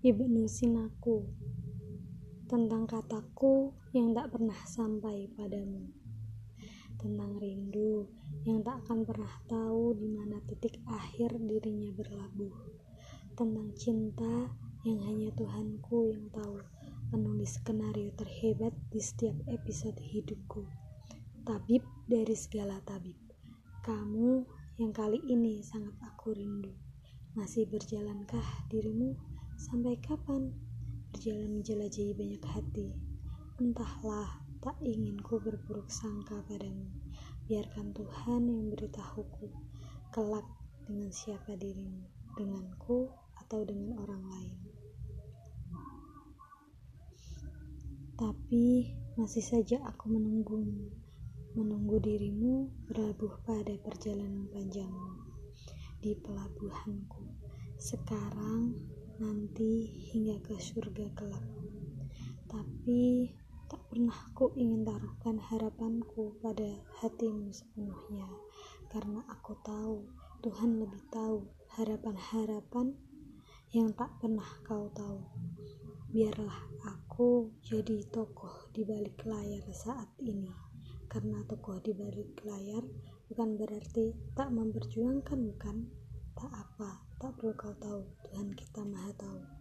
Ibnu Sinaku tentang kataku yang tak pernah sampai padamu tentang rindu yang tak akan pernah tahu di mana titik akhir dirinya berlabuh tentang cinta yang hanya Tuhanku yang tahu penulis skenario terhebat di setiap episode hidupku. Tabib dari segala tabib. Kamu yang kali ini sangat aku rindu. Masih berjalankah dirimu Sampai kapan berjalan menjelajahi banyak hati? Entahlah, tak ingin ku berburuk sangka padamu. Biarkan Tuhan yang beritahuku kelak dengan siapa dirimu, denganku atau dengan orang lain. Tapi masih saja aku menunggumu, menunggu dirimu berlabuh pada perjalanan panjangmu di pelabuhanku. Sekarang nanti hingga ke surga kelak. Tapi tak pernah ku ingin taruhkan harapanku pada hatimu sepenuhnya, karena aku tahu Tuhan lebih tahu harapan-harapan yang tak pernah kau tahu. Biarlah aku jadi tokoh di balik layar saat ini, karena tokoh di balik layar bukan berarti tak memperjuangkan, bukan? Tak apa, tak perlu kau tahu, Tuhan kita Maha Tahu.